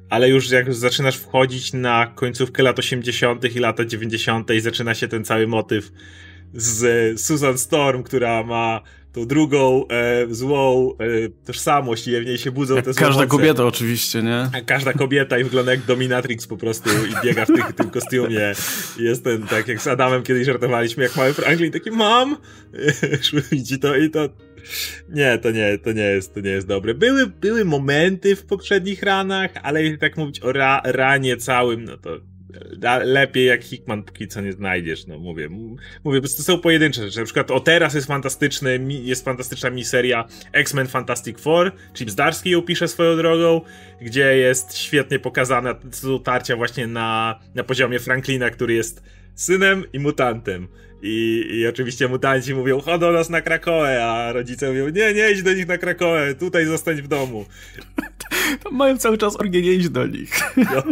Speaker 2: ale już jak zaczynasz wchodzić na końcówkę lat 80. i lata 90. i zaczyna się ten cały motyw z Susan Storm, która ma tą drugą e, złą e, tożsamość i w niej się budzą
Speaker 1: jak
Speaker 2: te
Speaker 1: Każda kobieta oczywiście, nie?
Speaker 2: A każda kobieta i wygląda jak dominatrix po prostu i biega w tych, tym kostiumie. Jest ten, tak jak z Adamem kiedyś żartowaliśmy, jak mały Franklin, taki mam! Widzi to i to nie, to nie, to nie jest, to nie jest dobre. Były, były momenty w poprzednich ranach, ale jeśli tak mówić o ra, ranie całym, no to lepiej jak Hickman póki co nie znajdziesz, no mówię. Mówię, to są pojedyncze rzeczy. Na przykład o teraz jest fantastyczny, jest fantastyczna miseria X-Men Fantastic Four, Chip Zdarski ją pisze swoją drogą, gdzie jest świetnie pokazane tarcia właśnie na, na poziomie Franklina, który jest synem i mutantem. I, I oczywiście mutanci mówią, chodź do nas na Krakoę, a rodzice mówią, nie, nie idź do nich na Krakoę, tutaj zostań w domu.
Speaker 1: Tam mają cały czas orgię, nie idź do nich. No,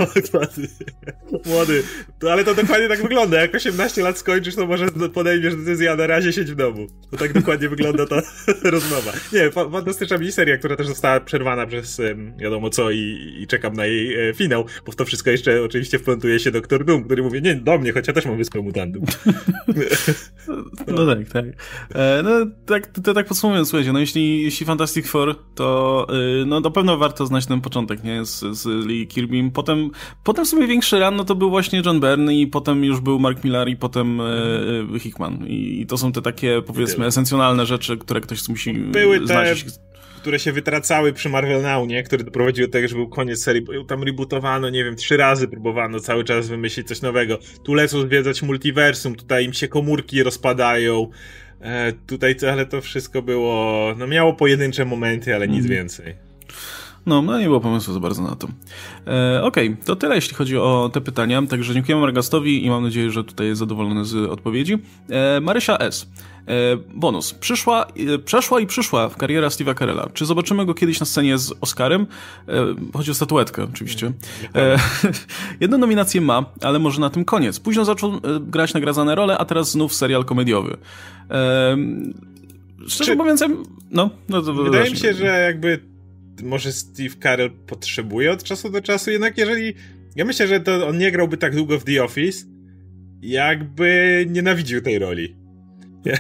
Speaker 2: młody. To, ale to dokładnie tak wygląda. Jak 18 lat skończysz, to może podejmiesz decyzję, a na razie siedź w domu. To tak dokładnie wygląda ta rozmowa. Nie, fantastyczna miniseria, która też została przerwana przez wiadomo co i, i czekam na jej e, finał, bo w to wszystko jeszcze oczywiście wplątuje się Doktor Doom, który mówi, nie, do mnie, choć ja też mam wyspę mutantów.
Speaker 1: No tak, tak. E, no tak, to, tak podsumowując, słuchajcie, no jeśli, jeśli Fantastic Four, to y, no na pewno warto znać ten początek, nie, z, z Lee Kirby. Potem, potem sobie większy ran, no to był właśnie John Byrne i potem już był Mark Millar i potem y, Hickman. I, I, to są te takie, powiedzmy, esencjonalne rzeczy, które ktoś musi Były znać. Te
Speaker 2: które się wytracały przy Marvel Now, nie? Który doprowadził do tego, że był koniec serii. Tam rebootowano, nie wiem, trzy razy próbowano cały czas wymyślić coś nowego. Tu lecą zwiedzać multiversum, tutaj im się komórki rozpadają. E, tutaj, ale to wszystko było, no miało pojedyncze momenty, ale nic mm. więcej.
Speaker 1: No, no nie było pomysłu za bardzo na to. E, Okej, okay, to tyle jeśli chodzi o te pytania, także dziękujemy Margastowi i mam nadzieję, że tutaj jest zadowolony z odpowiedzi. E, Marysia S. E, bonus. Przyszła, e, przeszła i przyszła kariera Steve'a Carella. Czy zobaczymy go kiedyś na scenie z Oscarem? E, chodzi o statuetkę, oczywiście. Jedną nominację ma, ale może na tym koniec. Późno zaczął grać nagradzane role, a teraz znów serial komediowy. Szczerze Czy... mówiąc, no, no to
Speaker 2: Wydaje mi się, że jakby może Steve Carell potrzebuje od czasu do czasu, jednak jeżeli... Ja myślę, że to on nie grałby tak długo w The Office, jakby nienawidził tej roli. Ja,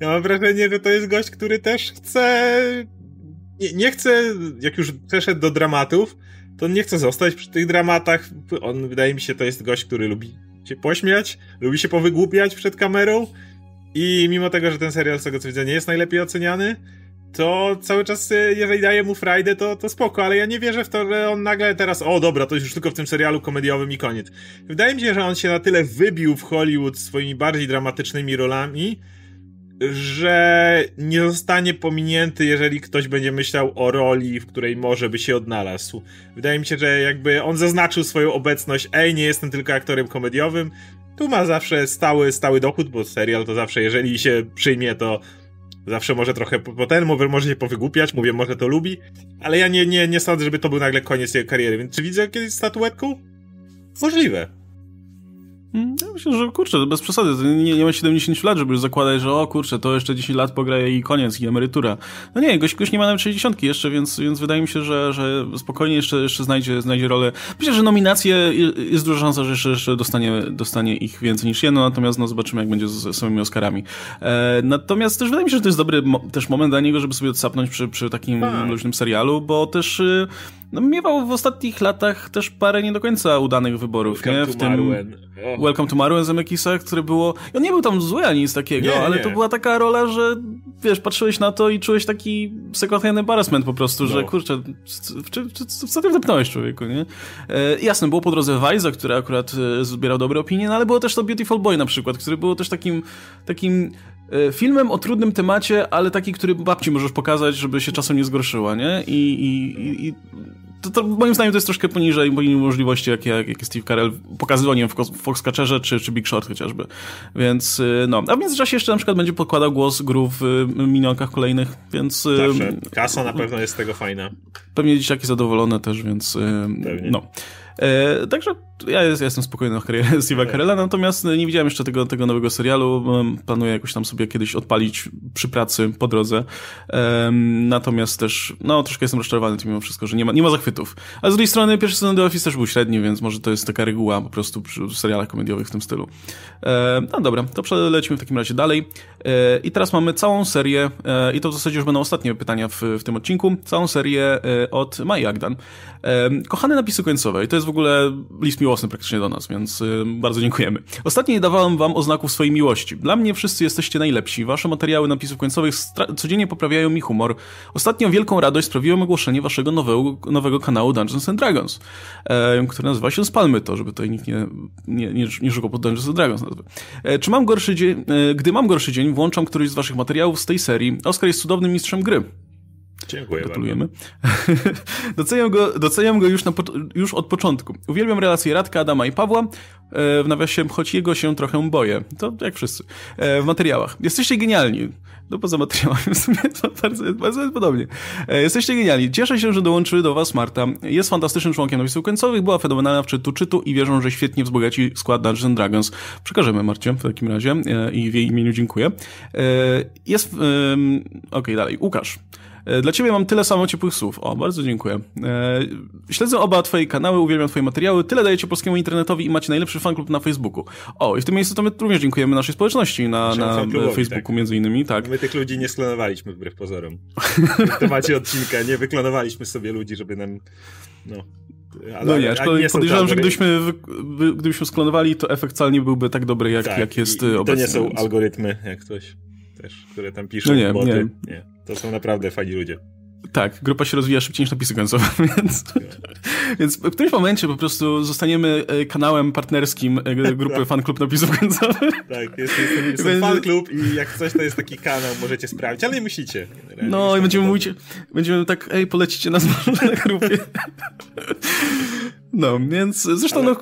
Speaker 2: ja mam wrażenie, że to jest gość, który też chce... Nie, nie chce, jak już przeszedł do dramatów, to nie chce zostać przy tych dramatach. On, wydaje mi się, to jest gość, który lubi się pośmiać, lubi się powygłupiać przed kamerą i mimo tego, że ten serial z tego co widzę nie jest najlepiej oceniany, to cały czas, e, jeżeli daje mu frajdę, to, to spoko, ale ja nie wierzę w to, że on nagle teraz, o dobra, to już tylko w tym serialu komediowym i koniec. Wydaje mi się, że on się na tyle wybił w Hollywood swoimi bardziej dramatycznymi rolami, że nie zostanie pominięty, jeżeli ktoś będzie myślał o roli, w której może by się odnalazł. Wydaje mi się, że jakby on zaznaczył swoją obecność, ej, nie jestem tylko aktorem komediowym, tu ma zawsze stały, stały dochód, bo serial to zawsze, jeżeli się przyjmie, to Zawsze może trochę po ten, może się powygłupiać, mówię, może to lubi, ale ja nie, nie, nie sądzę, żeby to był nagle koniec jego kariery, więc czy widzę kiedyś statuetką? Możliwe.
Speaker 1: Ja myślę, że kurczę, bez przesady, nie, nie ma 70 lat, żeby już zakładać, że o kurczę, to jeszcze 10 lat pograje i koniec, i emerytura. No nie, gość, gość nie ma nawet 60 jeszcze, więc, więc wydaje mi się, że, że spokojnie jeszcze, jeszcze znajdzie, znajdzie rolę. Myślę, że nominacje jest duża szansa, że jeszcze, jeszcze dostanie, dostanie ich więcej niż jedno, natomiast no zobaczymy, jak będzie z samymi Oscarami. E, natomiast też wydaje mi się, że to jest dobry mo też moment dla niego, żeby sobie odsapnąć przy, przy takim tak. luźnym serialu, bo też y, no, miewał w ostatnich latach też parę nie do końca udanych wyborów,
Speaker 2: Welcome
Speaker 1: nie?
Speaker 2: W tym Marwen.
Speaker 1: Oh. Welcome to Marwen Zemekisa, który było... On nie był tam zły ani nic takiego, nie, ale nie. to była taka rola, że wiesz, patrzyłeś na to i czułeś taki second hand embarrassment po prostu, no. że kurczę, co ty wdepnąłeś człowieku, nie? E, jasne, było po drodze Vice'a, który akurat e, zbierał dobre opinie, no ale było też to Beautiful Boy na przykład, który było też takim, takim filmem o trudnym temacie, ale taki, który babci możesz pokazać, żeby się czasem nie zgorszyła, nie? I, i, i to, to, moim zdaniem to jest troszkę poniżej, poniżej możliwości, jakie, jakie Steve Carell pokazywał, nie wiem, w Foxcatcherze czy, czy Big Short chociażby. Więc, y, no. A w międzyczasie jeszcze na przykład będzie podkładał głos gru w minionkach kolejnych, więc...
Speaker 2: Y, Zawsze. Kasa na pewno jest z tego fajna.
Speaker 1: Pewnie dzieciaki zadowolone też, więc... Pewnie. No. E, także ja, jest, ja jestem spokojny o karierę Steve'a Carella, natomiast nie widziałem jeszcze tego, tego nowego serialu. Planuję jakoś tam sobie kiedyś odpalić przy pracy po drodze. E, natomiast też, no troszkę jestem rozczarowany tym mimo wszystko, że nie ma, nie ma zachwytów. A z drugiej strony pierwszy sezon The Office też był średni, więc może to jest taka reguła po prostu przy serialach komediowych w tym stylu. E, no dobra, to przelecimy w takim razie dalej. E, I teraz mamy całą serię, e, i to w zasadzie już będą ostatnie pytania w, w tym odcinku, całą serię e, od Mai Agdan. Kochane napisy końcowe, i to jest w ogóle list miłosny praktycznie do nas, więc bardzo dziękujemy. Ostatnio nie dawałem wam oznaków swojej miłości. Dla mnie wszyscy jesteście najlepsi. Wasze materiały napisów końcowych codziennie poprawiają mi humor. Ostatnio wielką radość sprawiłem ogłoszenie waszego nowego, nowego kanału Dungeons and Dragons, e, który nazywa się Spalmy to, żeby tutaj nikt nie, nie, nie, nie szukał pod Dungeons and Dragons nazwy. E, czy mam gorszy dzień, e, gdy mam gorszy dzień, włączam któryś z waszych materiałów z tej serii. Oscar jest cudownym mistrzem gry.
Speaker 2: Dziękuję
Speaker 1: Gratulujemy. doceniam, go, doceniam go już, na, już od początku. Uwielbiam relacje Radka, Adama i Pawła. E, w nawiasie, choć jego się trochę boję. To jak wszyscy. E, w materiałach. Jesteście genialni. No poza materiałami w sumie to bardzo, bardzo podobnie. E, jesteście genialni. Cieszę się, że dołączy do was Marta. Jest fantastycznym członkiem napisów końcowych, była fenomenalna w czytu czytu i wierzę, że świetnie wzbogaci skład Dungeons Dragons. Przekażemy Marcie w takim razie i w jej imieniu dziękuję. Jest... Okej, okay, dalej. Łukasz. E, dla ciebie mam tyle samo ciepłych słów. O, bardzo dziękuję. E, śledzę oba twoje kanały, uwielbiam twoje materiały. Tyle dajecie polskiemu internetowi i macie najlepszy fanklub na Facebooku. O, i w tym miejscu to my również dziękujemy naszej społeczności na, na Facebooku tak. między innymi, tak.
Speaker 2: My tych ludzi nie sklonowaliśmy wbrew pozorom. w temacie odcinka nie wyklonowaliśmy sobie ludzi, żeby nam... No.
Speaker 1: Ale, no nie, aczkolwiek podejrzewam, że gdybyśmy, gdybyśmy sklonowali, to efekt wcale nie byłby tak dobry, jak, tak, jak jest
Speaker 2: i,
Speaker 1: obecnie.
Speaker 2: To nie są algorytmy, jak ktoś też, które tam piszą no nie, boty. Nie. nie. To są naprawdę fajni ludzie.
Speaker 1: Tak, grupa się rozwija szybciej niż napisy końcowe, więc Więc w którymś momencie po prostu zostaniemy e, kanałem partnerskim e, grupy Fan Club Napisów Końcowych.
Speaker 2: Tak, jest, jest, jest fan klub i jak coś to jest taki kanał, możecie sprawdzić, ale nie musicie.
Speaker 1: No i będziemy mówić, będziemy tak, ej, polecicie nas na grupie. No, więc zresztą, Ale...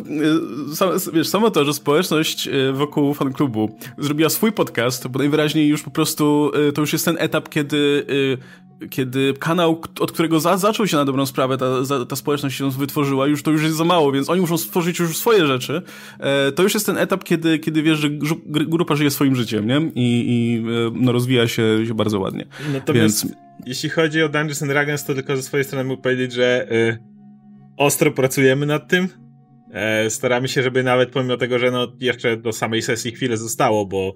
Speaker 1: no, wiesz, samo to, że społeczność e, wokół fanklubu zrobiła swój podcast, bo najwyraźniej już po prostu e, to już jest ten etap, kiedy e, kiedy kanał, od którego za, zaczął się na dobrą sprawę, ta, ta społeczność się wytworzyła, już to już jest za mało, więc oni muszą stworzyć już swoje rzeczy. to już jest ten etap, kiedy, kiedy wiesz, że grupa żyje swoim życiem, nie? I, i no, rozwija się, się bardzo ładnie.
Speaker 2: Natomiast więc... jeśli chodzi o Dungeons and Dragons, to tylko ze swojej strony mógł powiedzieć, że ostro pracujemy nad tym. E, staramy się, żeby nawet pomimo tego, że no jeszcze do samej sesji chwilę zostało, bo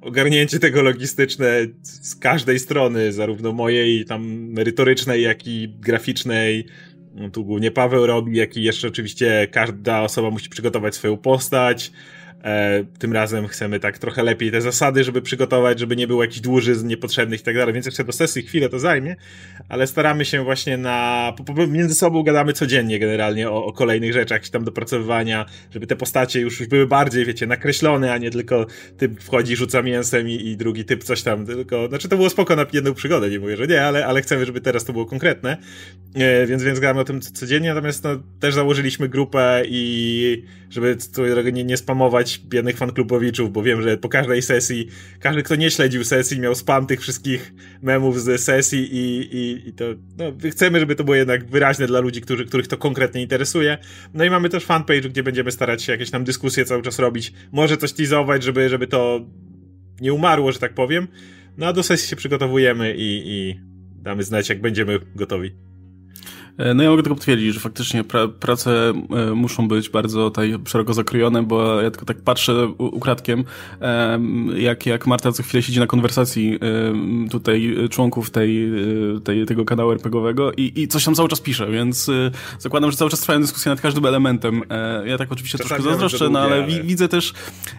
Speaker 2: ogarnięcie tego logistyczne z każdej strony, zarówno mojej tam merytorycznej, jak i graficznej, no, tu głównie Paweł robi, jak i jeszcze oczywiście każda osoba musi przygotować swoją postać, E, tym razem chcemy tak trochę lepiej te zasady, żeby przygotować, żeby nie było jakichś dłużyzn niepotrzebnych i tak dalej, więc jeszcze do sesji chwilę to zajmie, ale staramy się właśnie na, po, po, między sobą gadamy codziennie generalnie o, o kolejnych rzeczach, jakieś tam dopracowywania, żeby te postacie już, już były bardziej, wiecie, nakreślone, a nie tylko typ wchodzi, rzuca mięsem i, i drugi typ coś tam, tylko, znaczy to było spoko na jedną przygodę, nie mówię, że nie, ale, ale chcemy, żeby teraz to było konkretne, e, więc, więc gramy o tym codziennie, natomiast no, też założyliśmy grupę i żeby nie, nie spamować biednych fanklubowiczów, bo wiem, że po każdej sesji, każdy, kto nie śledził sesji, miał spam tych wszystkich memów z sesji i, i, i to, no, chcemy, żeby to było jednak wyraźne dla ludzi, którzy, których to konkretnie interesuje. No i mamy też fanpage, gdzie będziemy starać się jakieś tam dyskusje cały czas robić, może coś teasować, żeby, żeby to nie umarło, że tak powiem. No a do sesji się przygotowujemy i, i damy znać, jak będziemy gotowi.
Speaker 1: E, no ja mogę tylko potwierdzić, że faktycznie pra prace e, muszą być bardzo tutaj szeroko zakrojone, bo ja tylko tak patrzę ukradkiem, jak, jak Marta co chwilę siedzi na konwersacji tutaj członków tej, e, tej, tego kanału RPGowego i, i coś tam cały czas pisze, więc zakładam, że cały czas trwają dyskusje nad każdym elementem. Ja tak oczywiście Czasami troszkę zazdroszczę, no ale, widzę też,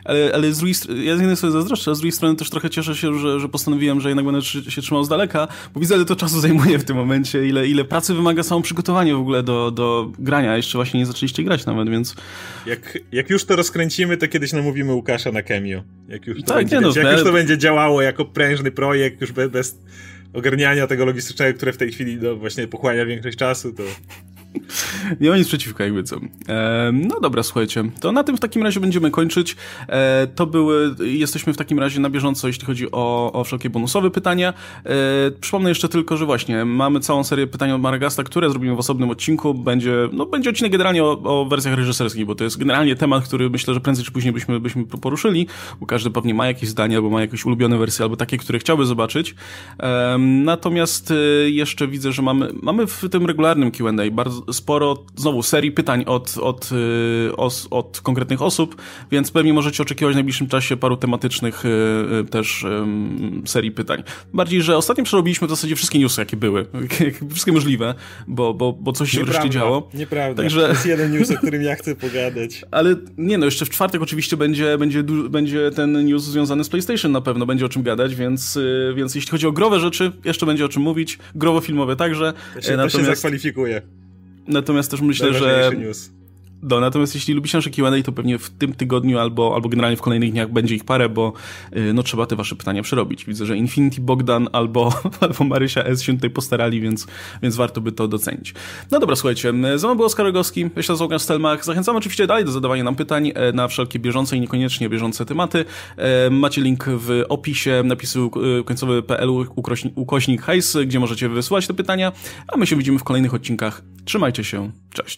Speaker 1: ale, ale z drugiej strony, ja z jednej strony zazdroszczę, a z drugiej strony też trochę cieszę się, że, że postanowiłem, że jednak będę się trzymał z daleka, bo widzę, ile to czasu zajmuje w tym momencie, ile, ile pracy wymaga samo przygotowanie w ogóle do, do grania, jeszcze właśnie nie zaczęliście grać nawet, więc...
Speaker 2: Jak, jak już to rozkręcimy, to kiedyś namówimy Łukasza na Cameo. Jak już to, tak, będzie, no, jak już to będzie działało jako prężny projekt, już bez, bez ogarniania tego logistycznego, które w tej chwili no, właśnie pochłania większość czasu, to
Speaker 1: nie ma nic przeciwko, jakby co. E, no dobra, słuchajcie, to na tym w takim razie będziemy kończyć. E, to były, jesteśmy w takim razie na bieżąco, jeśli chodzi o, o wszelkie bonusowe pytania. E, przypomnę jeszcze tylko, że właśnie mamy całą serię pytań od Maragasta, które zrobimy w osobnym odcinku. Będzie, no, będzie odcinek generalnie o, o wersjach reżyserskich, bo to jest generalnie temat, który myślę, że prędzej czy później byśmy, byśmy poruszyli, bo każdy pewnie ma jakieś zdanie, albo ma jakieś ulubione wersje, albo takie, które chciałby zobaczyć. Natomiast e, jeszcze widzę, że mamy, mamy w tym regularnym Q&A bardzo sporo, znowu, serii pytań od, od, y, os, od konkretnych osób, więc pewnie możecie oczekiwać w najbliższym czasie paru tematycznych y, y, też serii pytań. Bardziej, że ostatnio przerobiliśmy w zasadzie wszystkie newsy, jakie były. wszystkie możliwe, bo, bo, bo coś się wreszcie działo.
Speaker 2: Nieprawda. Także... To jest jeden news, o którym ja chcę pogadać.
Speaker 1: Ale nie no, jeszcze w czwartek oczywiście będzie, będzie, będzie ten news związany z PlayStation na pewno, będzie o czym gadać, więc, więc jeśli chodzi o growe rzeczy, jeszcze będzie o czym mówić. Growo-filmowe także.
Speaker 2: To się, Natomiast... to się zakwalifikuje.
Speaker 1: Natomiast też myślę, że... News. Do, natomiast jeśli lubicie nasze Q&A, to pewnie w tym tygodniu albo, albo generalnie w kolejnych dniach będzie ich parę, bo yy, no trzeba te wasze pytania przerobić. Widzę, że Infinity Bogdan albo, albo Marysia S się tutaj postarali, więc, więc warto by to docenić. No dobra, słuchajcie, ze mną był Oskar Rogowski, ja się Stelmach. Zachęcam oczywiście dalej do zadawania nam pytań e, na wszelkie bieżące i niekoniecznie bieżące tematy. E, macie link w opisie, napisy końcowy.pl ukośnik hajs, gdzie możecie wysyłać te pytania, a my się widzimy w kolejnych odcinkach. Trzymajcie się, cześć.